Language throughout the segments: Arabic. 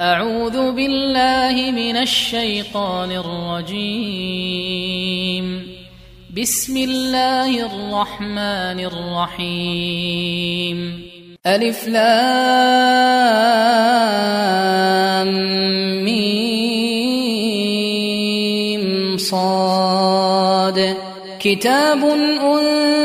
أعوذ بالله من الشيطان الرجيم. بسم الله الرحمن الرحيم. ألف لام ميم صاد. كتاب أنزل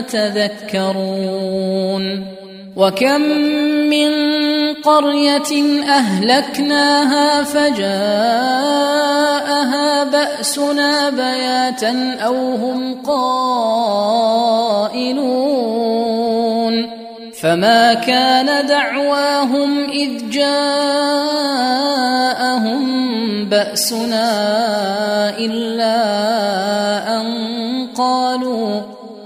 تذكرون وكم من قرية أهلكناها فجاءها بأسنا بياتا أو هم قائلون فما كان دعواهم إذ جاءهم بأسنا إلا أن قالوا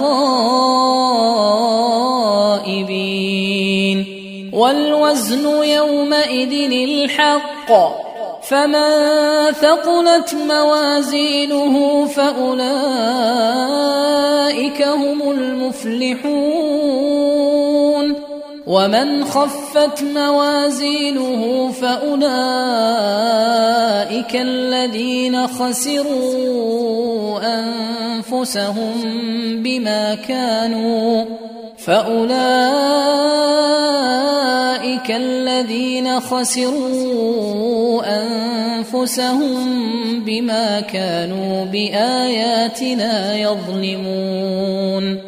غائبين. والوزن يومئذ الحق. فمن ثقلت موازينه فأولئك هم المفلحون. ومن خفت موازينه فأولئك الذين خسروا أنفسهم بما كانوا فأولئك الذين خسروا أنفسهم بما كانوا بآياتنا يظلمون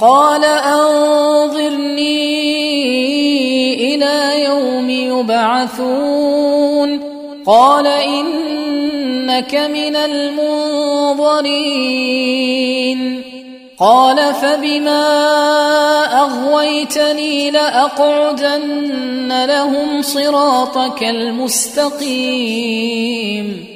قال أنظرني إلى يوم يبعثون. قال إنك من المنظرين. قال فبما أغويتني لأقعدن لهم صراطك المستقيم.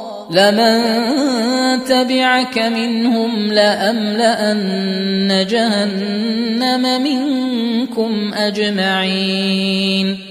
لمن تبعك منهم لاملان جهنم منكم اجمعين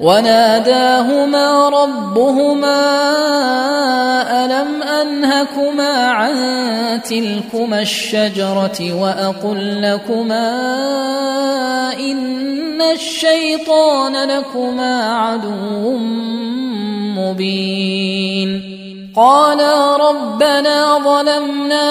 وناداهما ربهما ألم أنهكما عن تلكما الشجرة وأقل لكما إن الشيطان لكما عدو مبين. قالا ربنا ظلمنا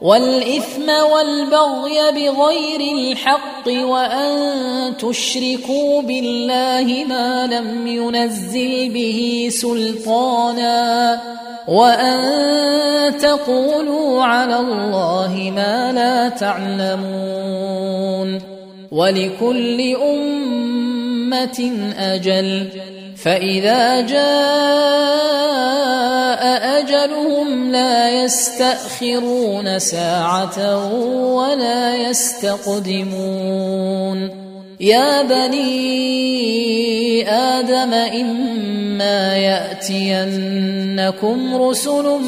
والإثم والبغي بغير الحق وأن تشركوا بالله ما لم ينزل به سلطانا وأن تقولوا على الله ما لا تعلمون ولكل أمة أجل فإذا جاء اجلهم لا يستأخرون ساعة ولا يستقدمون. يا بني آدم إما يأتينكم رسل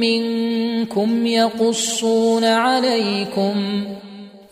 منكم يقصون عليكم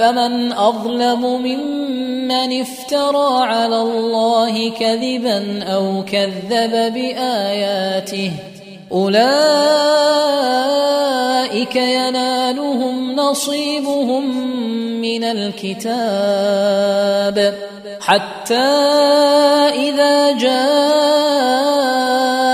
فمن أظلم ممن افترى على الله كذبا أو كذب بآياته أولئك ينالهم نصيبهم من الكتاب حتى إذا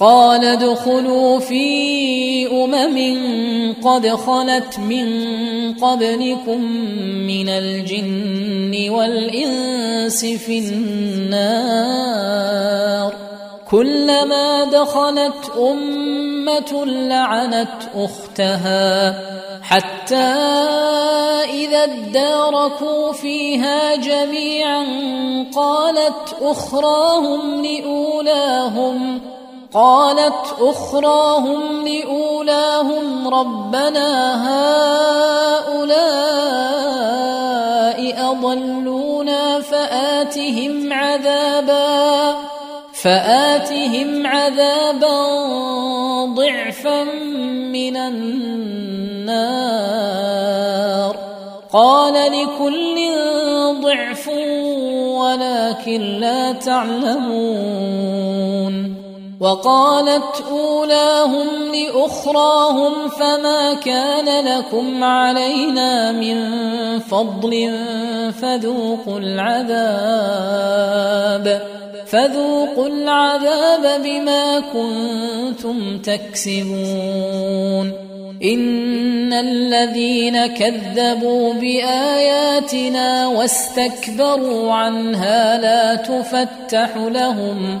قال ادخلوا في أمم قد خلت من قبلكم من الجن والإنس في النار. كلما دخلت أمة لعنت أختها حتى إذا اداركوا فيها جميعا قالت أخراهم لأولاهم قالت أخراهم لأولاهم ربنا هؤلاء أضلونا فآتهم عذابا فآتهم عذابا ضعفا من النار قال لكل ضعف ولكن لا تعلمون وقالت أولاهم لأخراهم فما كان لكم علينا من فضل فذوقوا العذاب فذوقوا العذاب بما كنتم تكسبون إن الذين كذبوا بآياتنا واستكبروا عنها لا تفتح لهم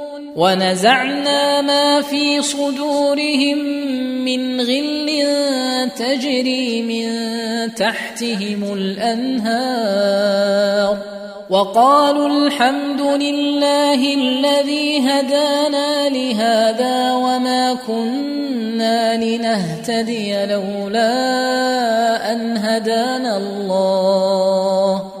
ونزعنا ما في صدورهم من غل تجري من تحتهم الأنهار. وقالوا الحمد لله الذي هدانا لهذا وما كنا لنهتدي لولا أن هدانا الله.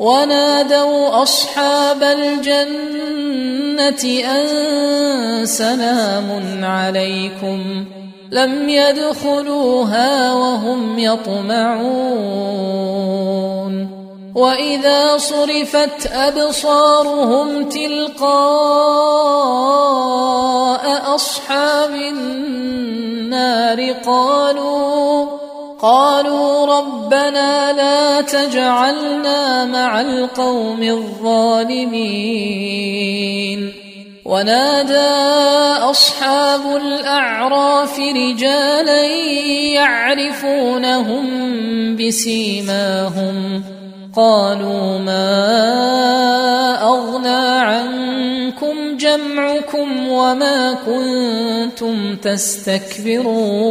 ونادوا أصحاب الجنة أن سلام عليكم لم يدخلوها وهم يطمعون وإذا صرفت أبصارهم تلقاء أصحاب النار قالوا قالوا ربنا لا تجعلنا مع القوم الظالمين. ونادى أصحاب الأعراف رجالا يعرفونهم بسيماهم. قالوا ما أغنى عنكم جمعكم وما كنتم تستكبرون.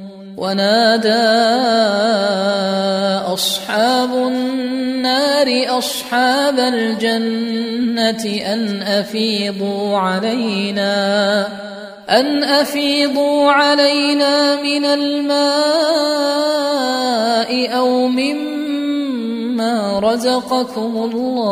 ونادى أصحاب النار أصحاب الجنة أن أفيضوا علينا أن أفيضوا علينا من الماء مما مما رزقكم الله.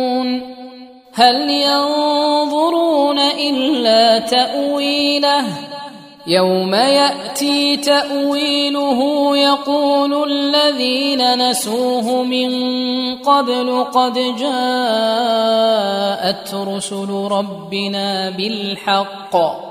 هل ينظرون إلا تأويله؟ يوم يأتي تأويله يقول الذين نسوه من قبل قد جاءت رسل ربنا بالحق.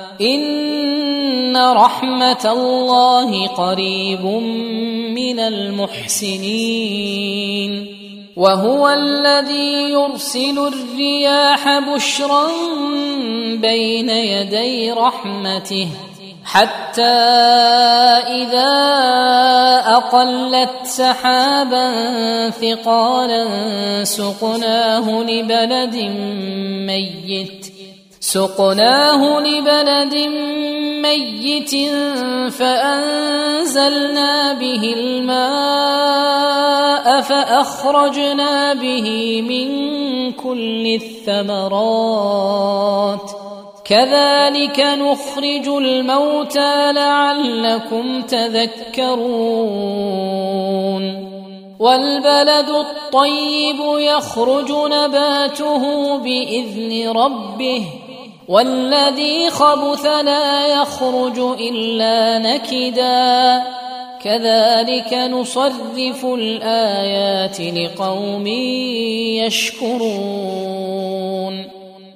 إن رحمة الله قريب من المحسنين وهو الذي يرسل الرياح بشرا بين يدي رحمته حتى إذا أقلت سحابا ثقالا سقناه لبلد ميت سقناه لبلد ميت فأنزلنا به الماء فأخرجنا به من كل الثمرات. كذلك نخرج الموتى لعلكم تذكرون. والبلد الطيب يخرج نباته بإذن ربه والذي خبث لا يخرج إلا نكدا. كذلك نصرف الآيات لقوم يشكرون.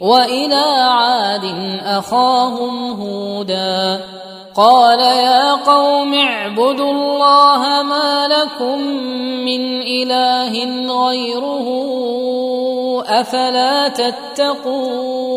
وإلى عاد أخاهم هودا. قال يا قوم اعبدوا الله ما لكم من إله غيره أفلا تتقون؟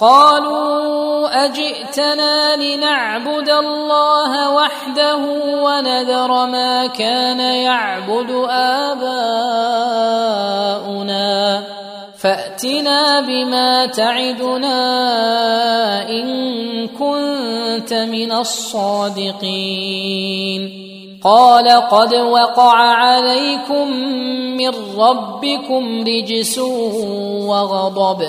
قالوا أجئتنا لنعبد الله وحده ونذر ما كان يعبد آباؤنا. فأتنا بما تعدنا إن كنت من الصادقين. قال قد وقع عليكم من ربكم رجس وغضب.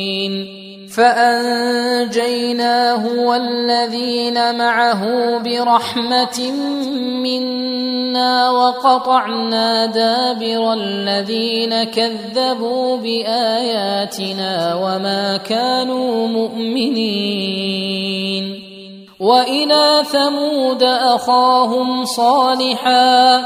فأنجيناه والذين معه برحمة منا وقطعنا دابر الذين كذبوا بآياتنا وما كانوا مؤمنين. وإلى ثمود أخاهم صالحا.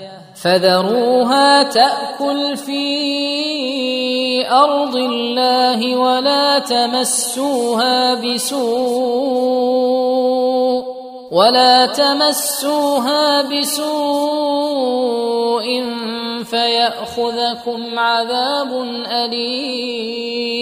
فذروها تأكل في أرض الله ولا تمسوها بسوء ولا تمسوها بسوء فيأخذكم عذاب أليم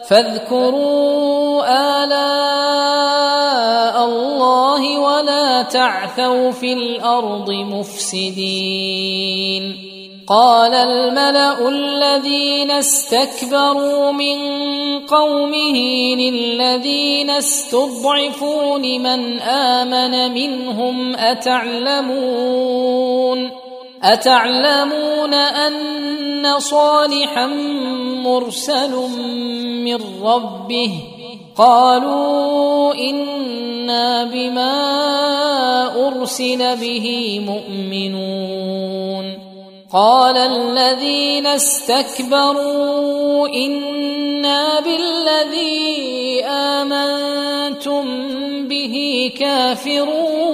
فاذكروا آلاء الله ولا تعثوا في الأرض مفسدين. قال الملأ الذين استكبروا من قومه للذين استضعفوا لمن آمن منهم أتعلمون؟ أتعلمون أن صالحا مرسل من ربه؟ قالوا إنا بما أرسل به مؤمنون. قال الذين استكبروا إنا بالذي آمنتم به كافرون.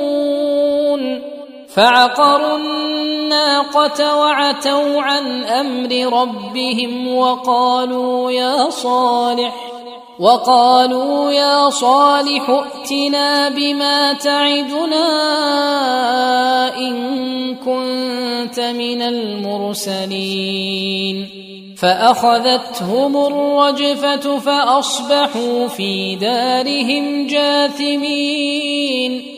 فعقروا الناقة وعتوا عن أمر ربهم وقالوا يا صالح وقالوا يا صالح ائتنا بما تعدنا إن كنت من المرسلين. فأخذتهم الرجفة فأصبحوا في دارهم جاثمين.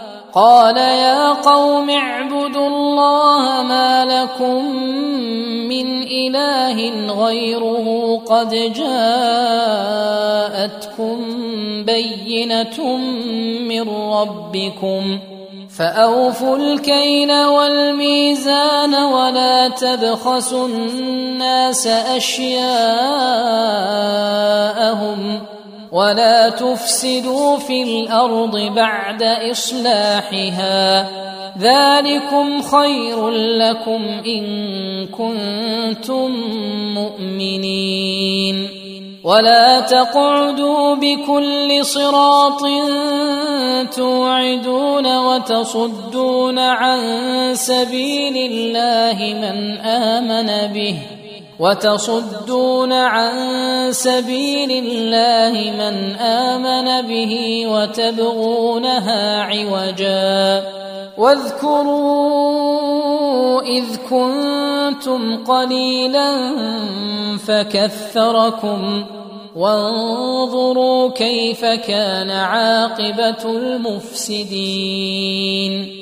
قال يا قوم اعبدوا الله ما لكم من إله غيره قد جاءتكم بينة من ربكم فأوفوا الكيل والميزان ولا تبخسوا الناس أشياءهم ولا تفسدوا في الأرض بعد اصلاحها ذلكم خير لكم ان كنتم مؤمنين ولا تقعدوا بكل صراط توعدون وتصدون عن سبيل الله من امن به وتصدون عن سبيل الله من آمن به وتبغونها عوجا. واذكروا إذ كنتم قليلا فكثركم. وانظروا كيف كان عاقبة المفسدين.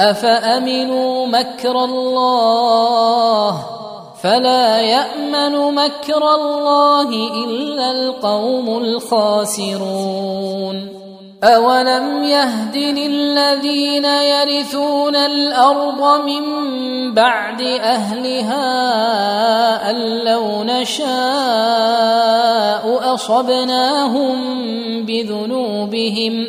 أفأمنوا مكر الله فلا يأمن مكر الله إلا القوم الخاسرون أولم يهد للذين يرثون الأرض من بعد أهلها أن لو نشاء أصبناهم بذنوبهم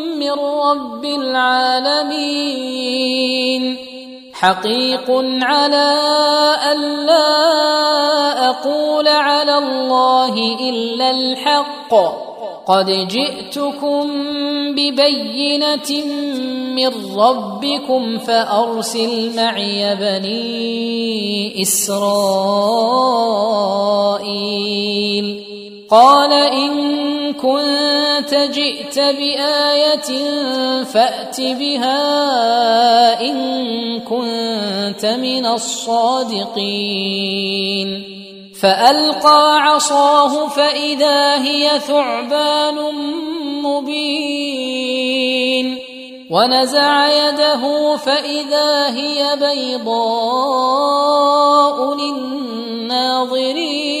من رب العالمين. حقيق على الا أقول على الله إلا الحق. قد جئتكم ببينة من ربكم فأرسل معي بني إسرائيل. قال إن كنت جئت بآية فأت بها إن كنت من الصادقين. فألقى عصاه فإذا هي ثعبان مبين. ونزع يده فإذا هي بيضاء للناظرين.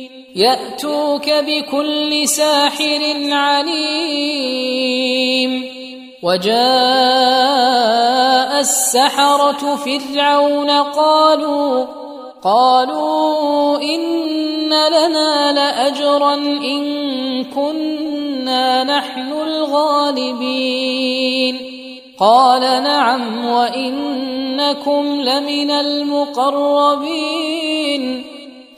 يأتوك بكل ساحر عليم. وجاء السحرة فرعون قالوا قالوا إن لنا لأجرا إن كنا نحن الغالبين. قال نعم وإنكم لمن المقربين.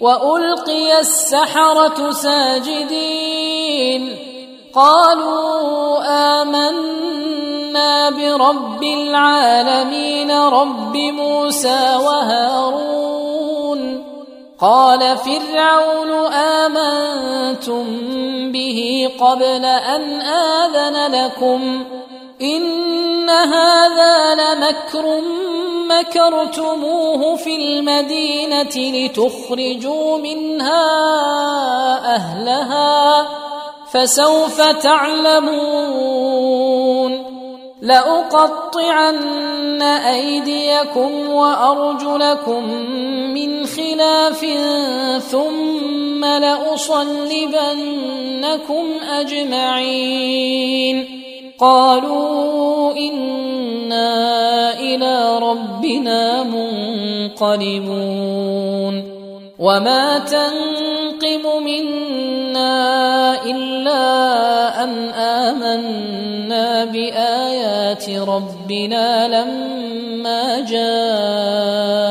وألقي السحرة ساجدين. قالوا آمنا برب العالمين رب موسى وهارون. قال فرعون آمنتم به قبل أن آذن لكم؟ إن هذا لمكر مكرتموه في المدينة لتخرجوا منها أهلها فسوف تعلمون لأقطعن أيديكم وأرجلكم من خلاف ثم لأصلبنكم أجمعين قالوا إنا إلى ربنا منقلبون وما تنقم منا إلا أن آمنا بآيات ربنا لما جاءتنا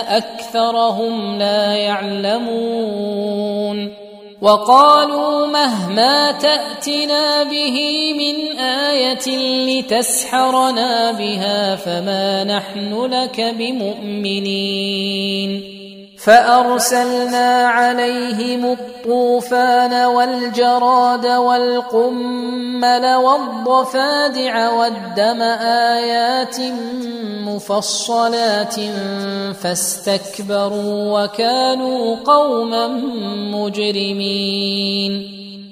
أكثرهم لا يعلمون وقالوا مهما تأتنا به من آية لتسحرنا بها فما نحن لك بمؤمنين فأرسلنا عليهم الطوفان والجراد والقمل والضفادع والدم آيات مفصلات فاستكبروا وكانوا قوما مجرمين.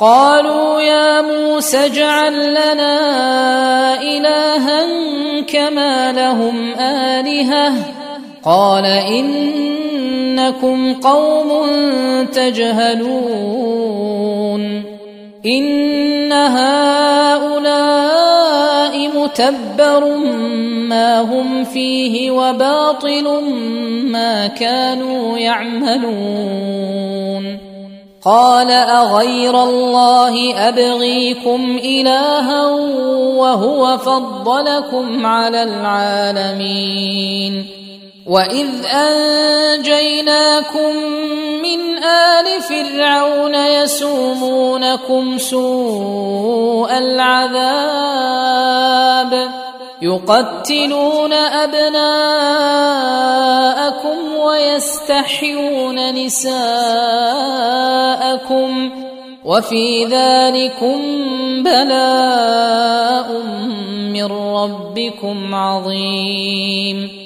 قالوا يا موسى اجعل لنا إلها كما لهم آلهة. قال إنكم قوم تجهلون. إن هؤلاء متبر ما هم فيه وباطل ما كانوا يعملون. قال أغير الله أبغيكم إلها وهو فضلكم على العالمين وإذ أنجيناكم من آل فرعون يسومونكم سوء العذاب يقتلون أبناءكم ويستحيون نساءكم وفي ذلكم بلاء من ربكم عظيم.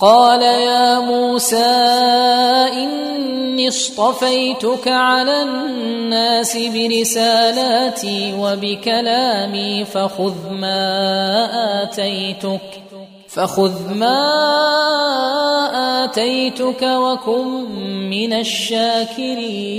قال يا موسى إني اصطفيتك على الناس برسالاتي وبكلامي فخذ ما آتيتك فخذ ما آتيتك وكن من الشاكرين.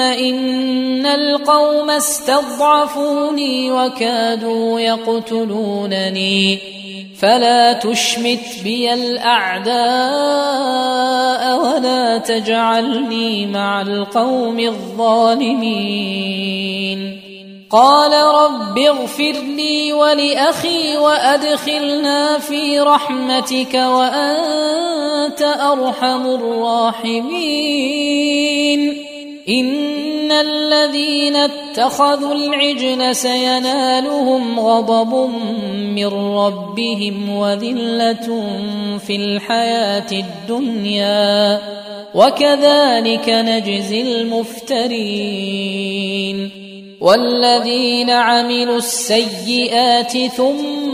إن القوم استضعفوني وكادوا يقتلونني. فلا تشمت بي الأعداء ولا تجعلني مع القوم الظالمين. قال رب اغفر لي ولأخي وأدخلنا في رحمتك وأنت أرحم الراحمين. إن الذين اتخذوا العجل سينالهم غضب من ربهم وذلة في الحياة الدنيا. وكذلك نجزي المفترين. والذين عملوا السيئات ثم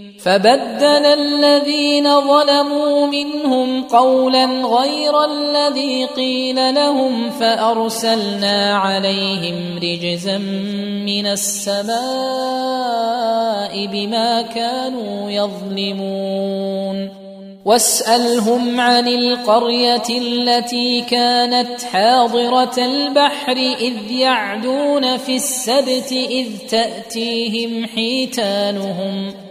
فبدل الذين ظلموا منهم قولا غير الذي قيل لهم فأرسلنا عليهم رجزا من السماء بما كانوا يظلمون. واسألهم عن القرية التي كانت حاضرة البحر إذ يعدون في السبت إذ تأتيهم حيتانهم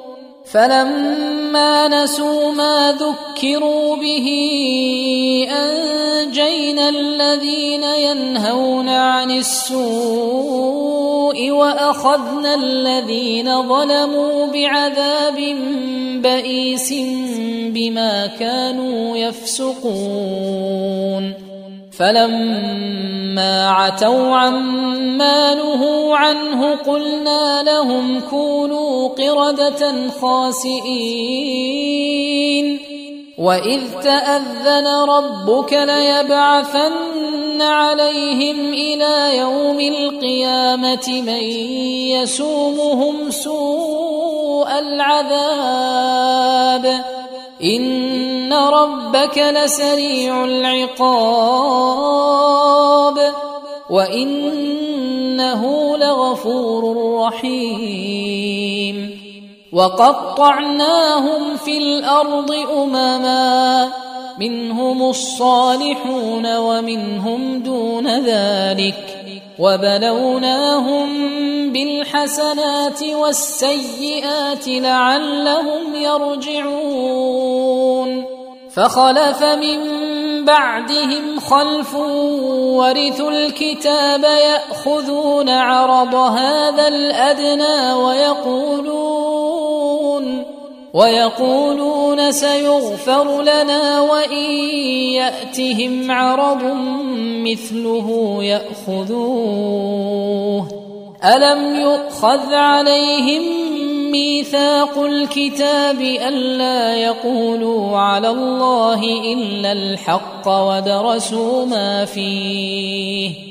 فلما نسوا ما ذكروا به أنجينا الذين ينهون عن السوء وأخذنا الذين ظلموا بعذاب بئيس بما كانوا يفسقون. فلما عتوا عما نهوا عنه قلنا لهم كونوا قردة خاسئين. وإذ تأذن ربك ليبعثن عليهم إلى يوم القيامة من يسومهم سوء سوء العذاب. ان ربك لسريع العقاب وانه لغفور رحيم وقطعناهم في الأرض امما منهم الصالحون ومنهم دون ذلك وبلوناهم بالحسنات والسيئات لعلهم يرجعون. فخلف من بعدهم خلف ورثوا الكتاب يأخذون عرض هذا الأدنى ويقولون ويقولون سيغفر لنا وإن يأتهم عرض مثله يأخذوه. ألم يؤخذ عليهم ميثاق الكتاب ألا يقولوا على الله إلا الحق ودرسوا ما فيه؟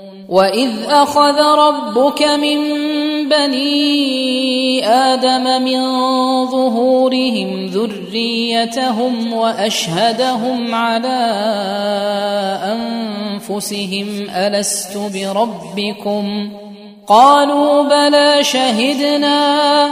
واذ اخذ ربك من بني آدم من ظهورهم ذريتهم واشهدهم على انفسهم الست بربكم قالوا بلى شهدنا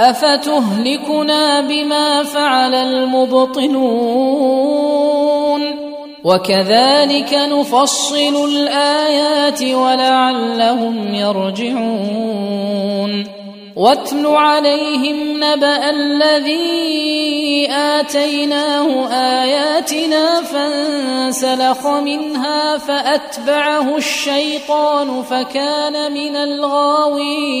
أفتهلكنا بما فعل المبطلون؟ وكذلك نفصل الآيات ولعلهم يرجعون. واتل عليهم نبأ الذي آتيناه آياتنا فانسلخ منها فأتبعه الشيطان فكان من الغاوين.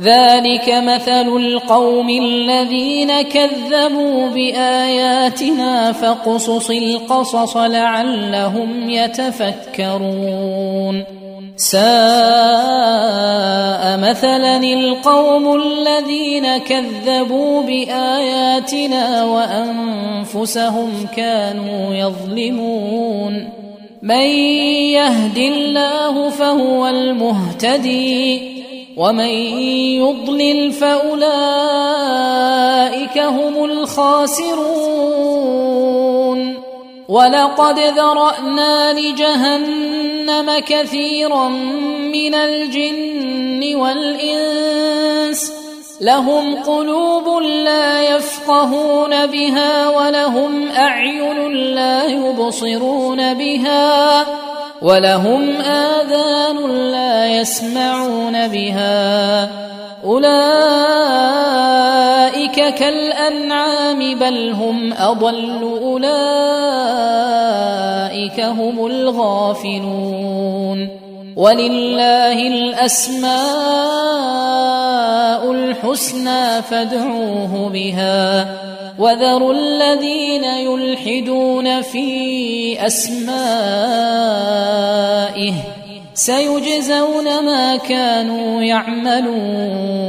ذلك مثل القوم الذين كذبوا بآياتنا فاقصص القصص لعلهم يتفكرون. ساء مثلا القوم الذين كذبوا بآياتنا وأنفسهم كانوا يظلمون. من يهد الله فهو المهتدي. ومن يضلل فأولئك هم الخاسرون. ولقد ذرأنا لجهنم كثيرا من الجن والإنس. لهم قلوب لا يفقهون بها ولهم أعين لا يبصرون بها. ولهم آذان لا يسمعون بها. أولئك كالأنعام بل هم أضل. أولئك هم الغافلون. ولله الأسماء الحسنى فادعوه بها وذروا الذين يلحدون في أسمائه سيجزون ما كانوا يعملون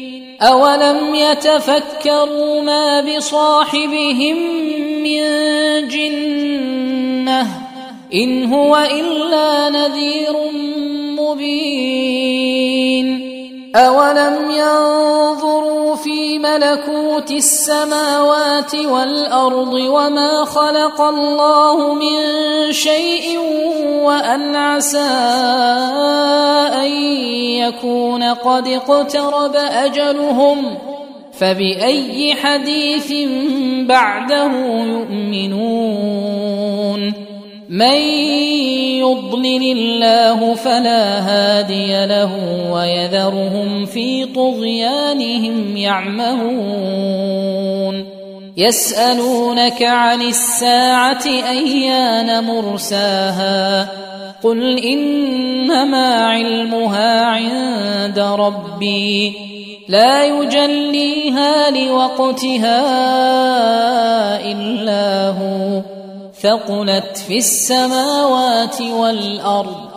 اولم يتفكروا ما بصاحبهم من جنه ان هو الا نذير مبين اولم ينظروا في ملكوت السماوات والأرض وما خلق الله من شيء وأن عسى أن يكون قد اقترب أجلهم فبأي حديث بعده يؤمنون من يضلل الله فلا هادي له ويذرهم في طغيانهم يعمهون. يسألونك عن الساعة أيان مرساها؟ قل إنما علمها عند ربي. لا يجليها لوقتها إلا هو. ثقلت في السماوات والأرض.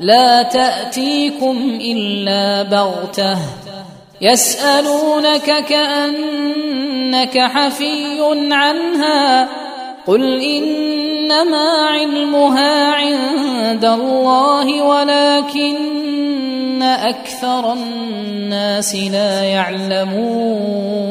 لا تأتيكم إلا بغتة. يسألونك كأنك حفي عنها. قل إنما علمها عند الله ولكن أكثر الناس لا يعلمون.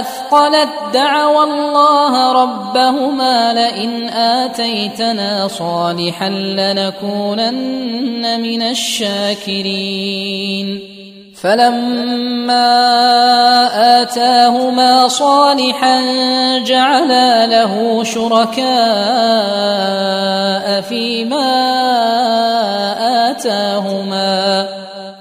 أثقلت دعوا الله ربهما لئن آتيتنا صالحا لنكونن من الشاكرين. فلما آتاهما صالحا جعلا له شركاء فيما آتاهما.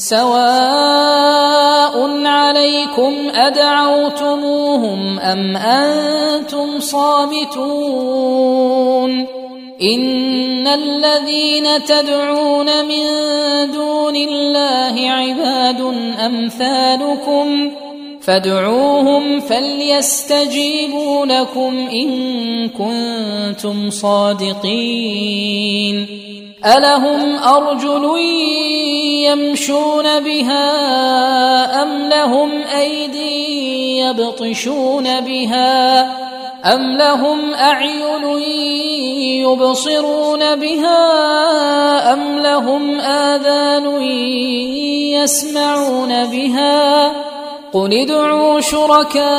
سواء عليكم أدعوتموهم أم أنتم صامتون إن الذين تدعون من دون الله عباد أمثالكم فادعوهم فليستجيبوا لكم إن كنتم صادقين. ألهم أرجل يمشون بها أم لهم أيدي يبطشون بها أم لهم أعين يبصرون بها أم لهم آذان يسمعون بها قل ادعوا شركاءكم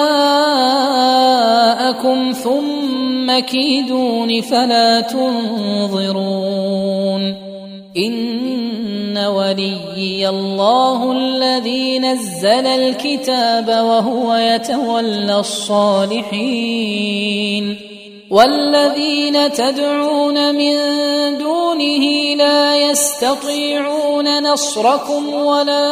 ثم كيدون فلا تنظرون وليي الله الذي نزل الكتاب وهو يتولى الصالحين والذين تدعون من دونه لا يستطيعون نصركم ولا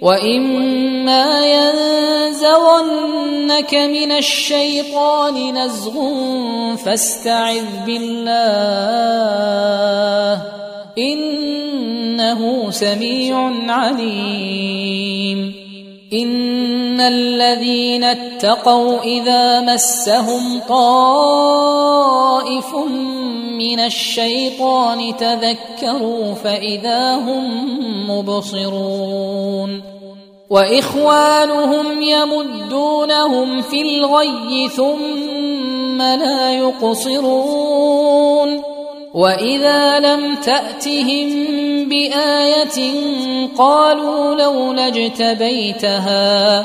واما ينزغنك من الشيطان نزغ فاستعذ بالله انه سميع عليم ان الذين اتقوا اذا مسهم طائف من الشيطان تذكروا فإذا هم مبصرون. وإخوانهم يمدونهم في الغي ثم لا يقصرون. وإذا لم تأتهم بآية قالوا لولا اجتبيتها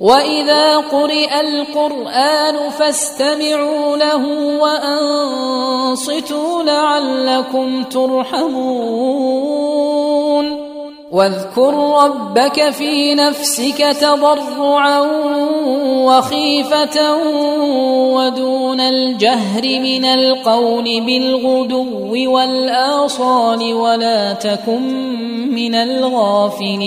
واذا قرئ القران فاستمعوا له وانصتوا لعلكم ترحمون واذكر ربك في نفسك تضرعا وخيفه ودون الجهر من القول بالغدو والاصال ولا تكن من الغافلين